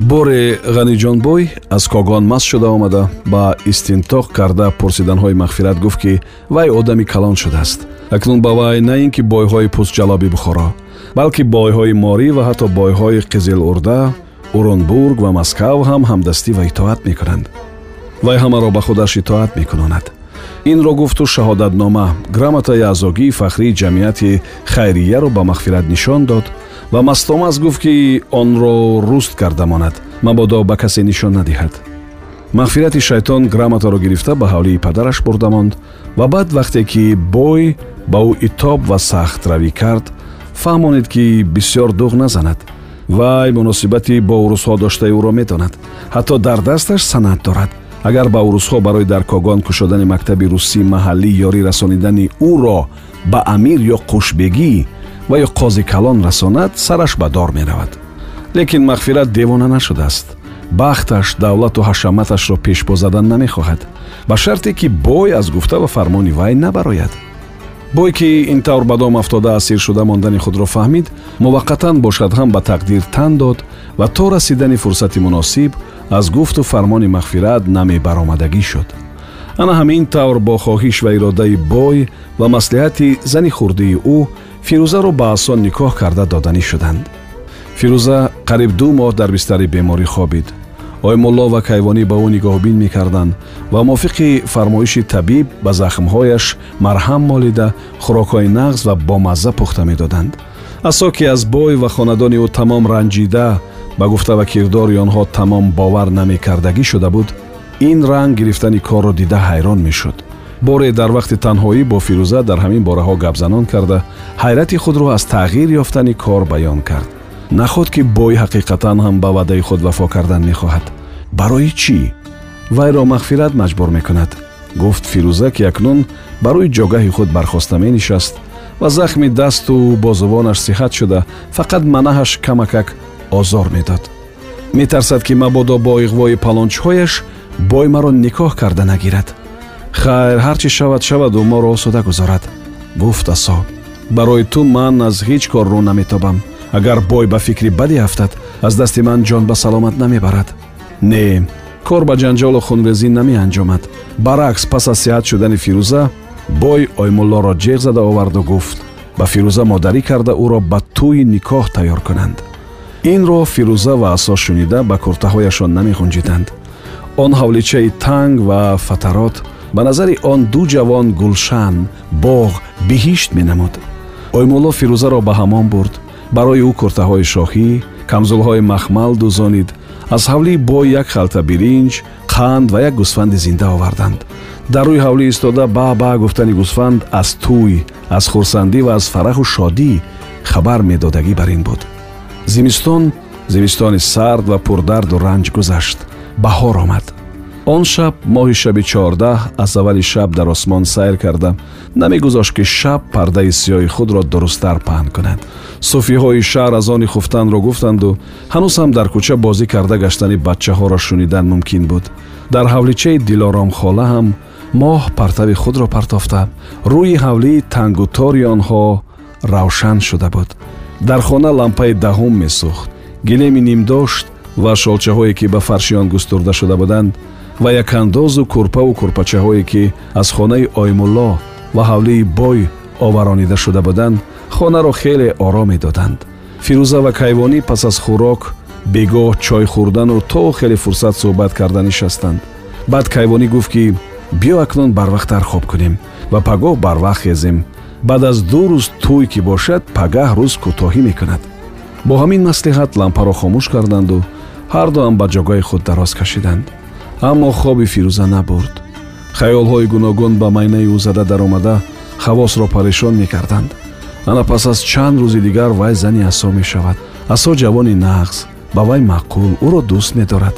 боре ғаниҷонбой аз когон маст шуда омада ба истинтоқ карда пурсиданҳои мағфират гуфт ки вай одами калон шудааст. Акнун ба вай на ин ки бойҳои пӯстҷалоби бухоро балки бойҳои морӣ ва ҳатто бойҳои қизилурда урунбург ва москав ҳам ҳамдастӣ ва итоат мекунанд. Вай ҳамаро ба худаш итоат мекунонад. Инро гуфту шаҳодатнома грамотаи аъзогии фахрии ҷамъияти хайрияро ба мағфират нишон дод ва мастомаз гуфт ки онро руст карда монад. Мабодо ба касе нишон надиҳад. Мағфирати шайтон грамотаро гирифта ба ҳавлии падараш бурда монд. Ва баъд вақте ки бой ба ӯ итоб ва сахтравӣ кард фаҳмонид ки бисьёр дуғ назанад вай муносибати бо урусҳо доштаи ӯро медонад ҳатто дар дасташ санад дорад. Агар ба урусҳо барои дар когон кушодани мактаби русӣ маҳаллӣ ёрӣ расонидани ӯро ба амир ё қушбегӣ ва ё қози калон расонад сараш ба дор меравад. Лекин мағфират девона нашудааст. Бахташ давлату ҳашаматашро пешбо задан намехоҳад. Ба шарте ки бой аз гуфта ва фармони вай набарояд. Бой ки ин тавр ба дом афтода асир шуда мондани худро фаҳмид муваққатан бошад ҳам ба тақдир тан дод ва то расидани фурсати муносиб аз гуфту фармони мағфират намебаромадагӣ шуд. Ана ҳамин тавр бо хоҳиш ва иродаи бой ва маслиҳати зани хурдии ӯ фирӯзаро ба асон никоҳ карда доданӣ шуданд. фирӯза қариб ду моҳ дар бистари беморӣ хобид. оймулло ва кайвонӣ ба ӯ нигоҳубин мекарданд ва мувофиқи фармоиши табиб ба захмҳояш марҳам молида хӯрокҳои нағз ва бомазза пухта медоданд. асо ки аз бой ва хонадони ӯ тамом ранҷида ба гуфта ва кирдори онҳо тамом бовар намекардагӣ шуда буд ин ранг гирифтани корро дида ҳайрон мешуд боре дар вақти танҳоӣ бо фирӯза дар ҳамин бораҳо гапзанон карда ҳайрати худро аз тағйир ёфтани кор баён кард. Наход ки бой ҳақиқатан ҳам ба ваъдаи худ вафо кардан мехоҳад. Барои чӣ? Вайро мағфират маҷбур мекунад. Гуфт фирӯза ки акнун ба рӯи ҷогаҳи худ бархоста менишаст ва захми дасту бозувонаш сиҳат шуда фақат манаҳаш камакак озор медод. Метарсад ки мабодо бо иғвои палончҳояш бой маро никоҳ карда нагирад хайр ҳар чӣ шавад шаваду моро осуда гузорад. Гуфт асо барои ту ман аз ҳеҷ кор рӯ наметобам. Агар бой ба фикри баде афтад аз дасти ман ҷон ба саломат намебарад. Не кор ба ҷанҷолу хунрезӣ намеанҷомад. Баръакс пас аз сиҳат шудани фирӯза бой оймуллоро ҷеғ зада оварду гуфт. Ба фирӯза модарӣ карда ӯро ба тӯи никоҳ тайёр кунанд. Инро фирӯза ва асо шунида ба куртаҳояшон намеғунҷиданд он ҳавличаи танг ва фатарот ба назари он ду ҷавон гулшан боғ биҳишт менамуд. Оймулло фирӯзаро ба ҳамон бурд. Барои ӯ куртаҳои шоҳӣ камзулҳои махмал дузонид. Аз ҳавлии бой як халта биринҷ қанд ва як гӯсфанди зинда оварданд. Дар рӯи ҳавлӣ истода ба ба гуфтани гӯсфанд аз тӯй аз хурсандӣ ва аз фараҳу шодӣ хабар медодагӣ бар ин буд. Зимистон зимистони сард ва пурдарду ранҷ гузашт. Баҳор омад он шаб моҳи шаби чордаҳ аз аввали шаб дар осмон сайр карда. Намегузошт ки шаб пардаи сиёҳи худро дурусттар паҳн кунад. Суфиҳои шаҳр аз они хуфтанро гуфтанду ҳанӯз ҳам дар кӯча бозӣ карда гаштани бачаҳоро шунидан мумкин буд. Дар ҳавличаи дилоромхола ҳам моҳ партави худро партофта. Рӯи ҳавлии тангутори онҳо равшан шуда буд. Дар хона лампаи даҳум месӯхт. Гилеми нимдошт ва шолчаҳое ки ба фарши он густурда шуда буданд ва якандозу курпаву курпачаҳое ки аз хонаи оймулло ва ҳавлии бой оваронида шуда буданд хонаро хеле ором медоданд. Фирӯза ва кайвонӣ пас аз хӯрок бегоҳ чой хӯрдану то хеле фурсат суҳбат карда нишастанд. Баъд кайвонӣ гуфт ки биё акнун барвақттар хоб кунем ва пагоҳ барвақт хезем. Баъд аз ду рӯз тӯй ки бошад пагаҳ рӯз кӯтоҳӣ мекунад бо ҳамин маслиҳат лампаро хомӯш карданду ҳардуам ба ҷогоҳи худ дароз кашиданд аммо хоби фирӯза набурд. Хаёлҳои гуногун ба майнаи ӯ зада даромада ҳавосро парешон мекарданд. Ана пас аз чанд рӯзи дигар вай зани асо мешавад. Асо ҷавони нағз ба вай маъқул ӯро дӯст медорад.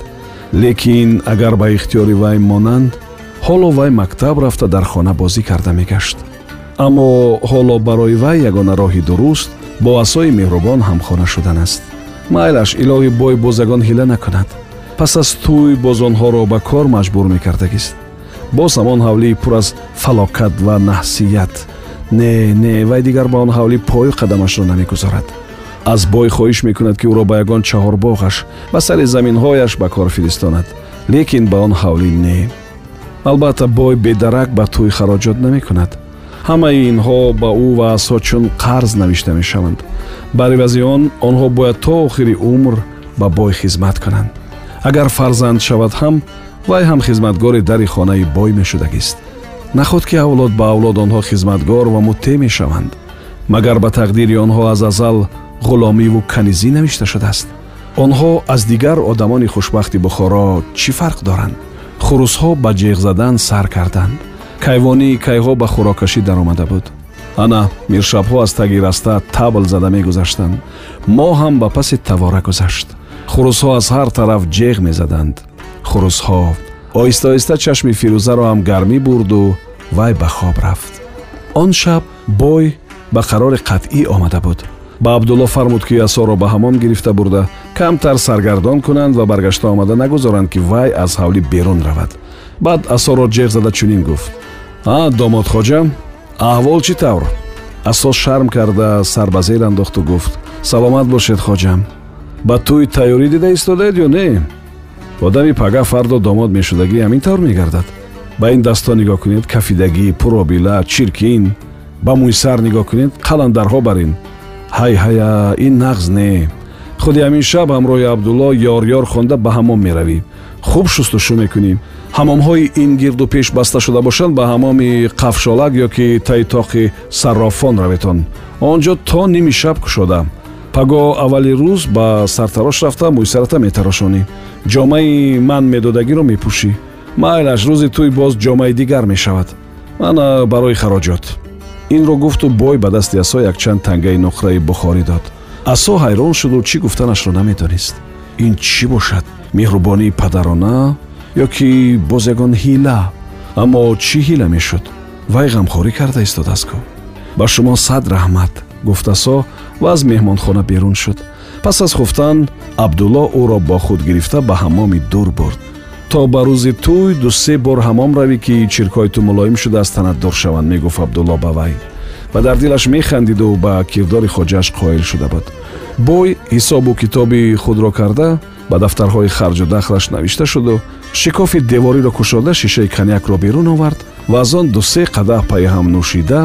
Лекин агар ба ихтиёри вай монанд ҳоло вай мактаб рафта дар хона бозӣ карда мегашт. Аммо ҳоло барои вай ягона роҳи дуруст бо асои меҳрубон ҳамхона шудан аст. Майлаш илоҳи бой боз ягон ҳила накунад пас аз тӯй боз онҳоро ба кор маҷбур мекардагист. Боз ҳамон ҳавлии пур аз фалокат ва наҳсият. Не не вай дигар ба он ҳавлӣ пою қадамашро намегузорад. Аз бой хоҳиш мекунад ки ӯро ба ягон чаҳорбоғаш ба сари заминҳояш ба кор фиристонад лекин ба он ҳавлӣ не. Албатта бой бедарак ба тӯй хароҷот намекунад. Ҳамаи инҳо ба ӯ ва асо чун қарз навишта мешаванд. Бар ивази он онҳо бояд то охири умр ба бой хизмат кунанд агар фарзанд шавад ҳам вай ҳам хизматгори дари хонаи бой мешудагист. Наход ки авлод ба авлод онҳо хизматгор ва муттеъ мешаванд магар ба тақдири онҳо аз азал ғуломиву канизӣ навишта шудааст? Онҳо аз дигар одамони хушбахти бухоро чӣ фарқ доранд? Хурусҳо ба ҷеғ задан сар карданд. Кайвонии кайҳо ба хӯроккашӣ даромада буд. Ана миршабҳо аз таги раста табл зада мегузаштанд. Мо ҳам ба паси тавора гузашт хурусҳо аз ҳар тараф ҷеғ мезаданд. Хурусҳо оҳиста оҳиста чашми фирӯзаро ҳам гармӣ бурду вай ба хоб рафт. Он шаб бой ба қарори қатъӣ омада буд. Ба абдулло фармуд ки асоро ба ҳамом гирифта бурда камтар саргардон кунанд ва баргашта омада нагузоранд ки вай аз ҳавлӣ берун равад. Баъд асоро ҷеғ зада чунин гуфт. А домод хоҷа аҳвол чӣ тавр? Асос шарм карда сар ба зер андохту гуфт. Саломат бошед хоҷам ба тӯй тайёрӣ дида истодаед ё не? Одами пага фардо домод мешудагӣ ҳамин тавр мегардад. Ба ин дастҳо нигоҳ кунед кафидагӣ пуробила чиркин. Ба мӯйсар нигоҳ кунед қаландарҳо бар ин ҳай ҳая ин нағз не? Худи ҳамин шаб ҳамроҳи абдулло ёрёр хонда ба ҳамом меравӣ. Хуб шустушу мекунӣ. Ҳамомҳои ин гирду пеш баста шуда бошанд ба ҳамоми қафшолак ё ки таи тоқи саррофон раветон. Он ҷо то ними шаб кушода паго аввали рӯз ба сартарош рафта мӯйсарата метарошонӣ ҷомаи ман медодагиро мепӯшӣ майлаш рӯзи тӯй боз ҷомаи дигар мешавад мана барои хароҷот инро гуфту бой ба дасти асо якчанд тангаи нухраи бухорӣ дод асо ҳайрон шуду чӣ гуфтанашро намедонист ин чӣ бошад меҳрубонии падарона ё ки боз ягон ҳила аммо чӣ ҳила мешуд вай ғамхорӣ карда истодааст ку ба шумо сад раҳмат гуфт асо ва аз меҳмонхона берун шуд. Пас аз хуфтан абдулло ӯро бо худ гирифта ба ҳамоми дур бурд. То ба рӯзи тӯй дусе бор ҳамом равӣ ки чиркҳои ту мулоим шуда аз танат дур шаванд мегуфт абдулло ба вай. Ва дар дилаш механдиду ба кирдори хоҷааш қоил шуда буд. Бой ҳисобу китоби худро карда ба дафтарҳои харҷу дахлаш навишта шуду шикофи девориро кушода шишаи коньякро берун овард ва аз он дусе қадаҳ пайи ҳам нӯшида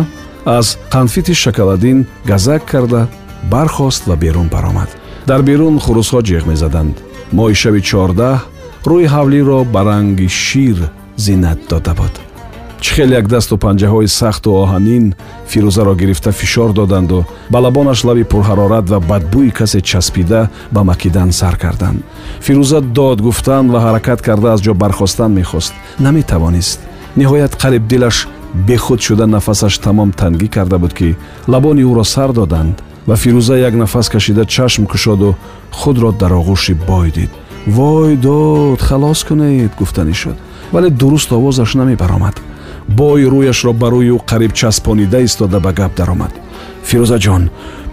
аз қанфити шоколадин газак карда бархост ва берун баромад. Дар берун хурусҳо ҷеғ мезаданд. Моҳи шаби чордаҳ рӯи ҳавлиро ба ранги шир зинат дода буд. Чӣ хел як дасту панҷаҳои сахту оҳанин фирӯзаро гирифта фишор доданду ба лабонаш лаби пурҳарорат ва бадбӯи касе часпида ба макидан сар карданд. Фирӯза дод гуфтан ва ҳаракат карда аз ҷо бархостан мехост. Наметавонист. Ниҳоят қариб дилаш бехуд шуда нафасаш тамом тангӣ карда буд ки лабони ӯро сар доданд ва фирӯза як нафас кашида чашм кушоду худро дар оғӯши бой дид. Вой дод халос кунед гуфтанӣ шуд. Вале дуруст овозаш намебаромад. Бой рӯяшро ба рӯи ӯ қариб часпонида истода ба гап даромад. Фирӯзаҷон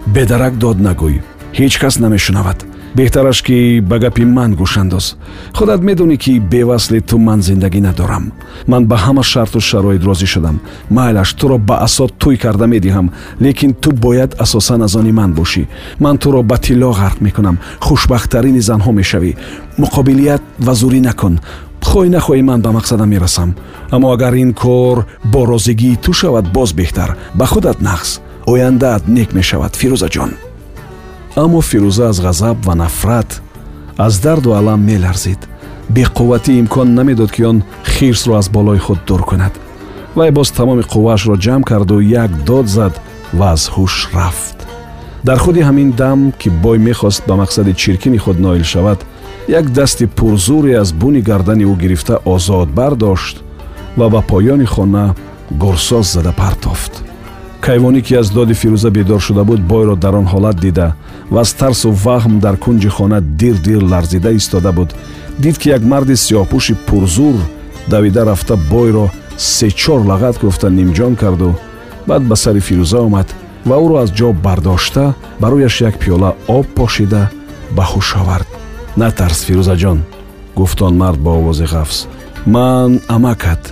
бедарак дод нагӯй. Ҳеҷ кас намешунавад беҳтараш ки ба гапи ман гӯшандоз. Худат медонӣ ки бевасли ту ман зиндагӣ надорам. Ман ба ҳама шарту шароит розӣ шудам. Майлаш туро ба асод тӯй карда медиҳам лекин ту бояд асосан аз они ман бошӣ. Ман туро ба тилло ғарқ мекунам. Хушбахттарини занҳо мешавӣ. Муқобилият ва зурӣ накун. Хоҳӣ нахоҳӣ ман ба мақсадам мерасам. Аммо агар ин кор бо розигии ту шавад боз беҳтар. Ба худат нағз. Ояндаат нек мешавад фирӯзаҷон аммо фирӯза аз ғазаб ва нафрат аз дарду алам меларзид. Беқувватӣ имкон намедод ки он хирсро аз болои худ дур кунад. Вай боз тамоми қувваашро ҷамъ карду як дод зад ва аз ҳуш рафт. Дар худи ҳамин дам ки бой мехост ба мақсади чиркини худ ноил шавад як дасти пурзуре аз буни гардани ӯ гирифта озод бардошт ва ба поёни хона гурсоз зада партофт кайвонӣ ки аз доди фирӯза бедор шуда буд бойро дар он ҳолат дида ва аз тарсу ваҳм дар кунҷи хона дир дир ларзида истода буд. Дид ки як марди сиёҳпӯши пурзур давида рафта бойро сечор лагат гуфта нимҷон карду. Баъд ба сари фирӯза омад ва ӯро аз ҷо бардошта барояш як пиёла об пошида ба ҳуш овард. Натарс фирӯзаҷон гуфт он мард бо овози ғафз. Ман амакат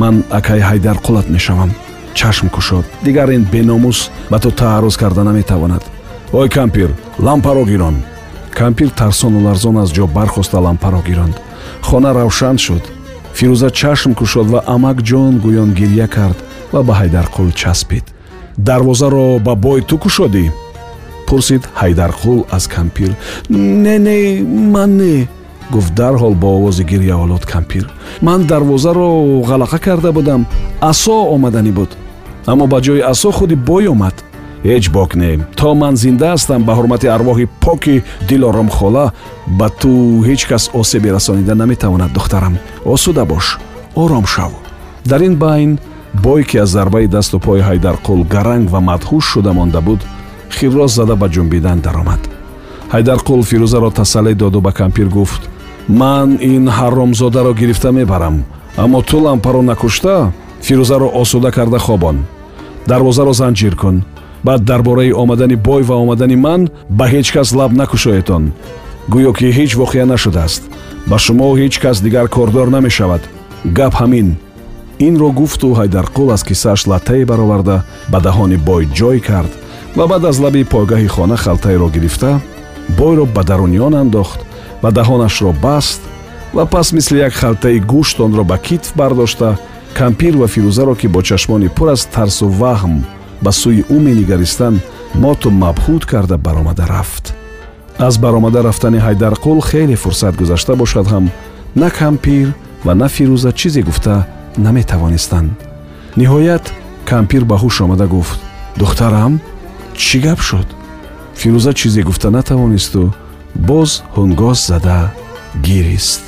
ман акаи ҳайдарқулат мешавам чашм кушод. Дигар ин беномус ба ту таърруз карда наметавонад. Ой кампир лампаро гирон кампир тарсону ларзон аз ҷо бархоста лампаро гиронд хона равшан шуд. Фирӯза чашм кушод ва амакҷон гӯён гирья кард ва ба ҳайдарқул часпид. Дарвозаро ба бой ту кушодӣ? Пурсид ҳайдарқул аз кампир. Не не ман не гуфт дарҳол бо овози гирьяолуд кампир. Ман дарвозаро ғалақа карда будам. Асо омаданӣ буд аммо ба ҷои асо худи бой омад. Ҳеҷ бок не. То ман зинда ҳастам ба ҳурмати арвоҳи поки дилоромхола ба ту ҳеҷ кас осебе расонида наметавонад духтарам. Осуда бош. Ором шав. Дар ин байн бой ки аз зарбаи дасту пои ҳайдарқул гаранг ва мадҳуш шуда монда буд хирроз зада ба ҷунбидан даромад. Ҳайдарқул фирӯзаро тасаллӣ доду ба кампир гуфт ман ин ҳаромзодаро гирифта мебарам аммо ту лампаро накушта фирӯзаро осуда карда хобон дарвозаро занҷир кун. Баъд дар бораи омадани бой ва омадани ман ба ҳеҷ кас лаб накушоетон. Гӯё ки ҳеҷ воқеа нашудааст. Ба шумо ҳеҷ кас дигар кордор намешавад. Гап ҳамин. Инро гуфту ҳайдарқул аз киссааш латтае бароварда ба таҳони бой ҷой кард ва баъд аз лаби пойгаҳи хона халтаеро гирифта бойро ба даруни он андохт ва даҳонашро баст ва пас мисли як халтаи гӯшт онро ба китф бардошта кампир ва фирӯзаро ки бо чашмони пур аз тарсу ваҳм ба сӯи ӯ менигаристан моту мабҳуд карда баромада рафт аз баромада рафтани ҳайдарқул хеле фурсат гузашта бошад ҳам на кампир ва на фирӯза чизе гуфта наметавонистанд ниҳоят кампир ба ҳуш омада гуфт духтарам чӣ гап шуд фирӯза чизе гуфта натавонисту боз ҳунгос зада гирист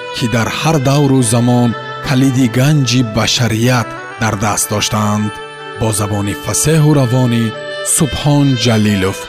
ки дар ҳар давру замон калиди ганҷи башарият дар даст доштаанд бо забони фасеҳу равонӣ субҳон ҷалилов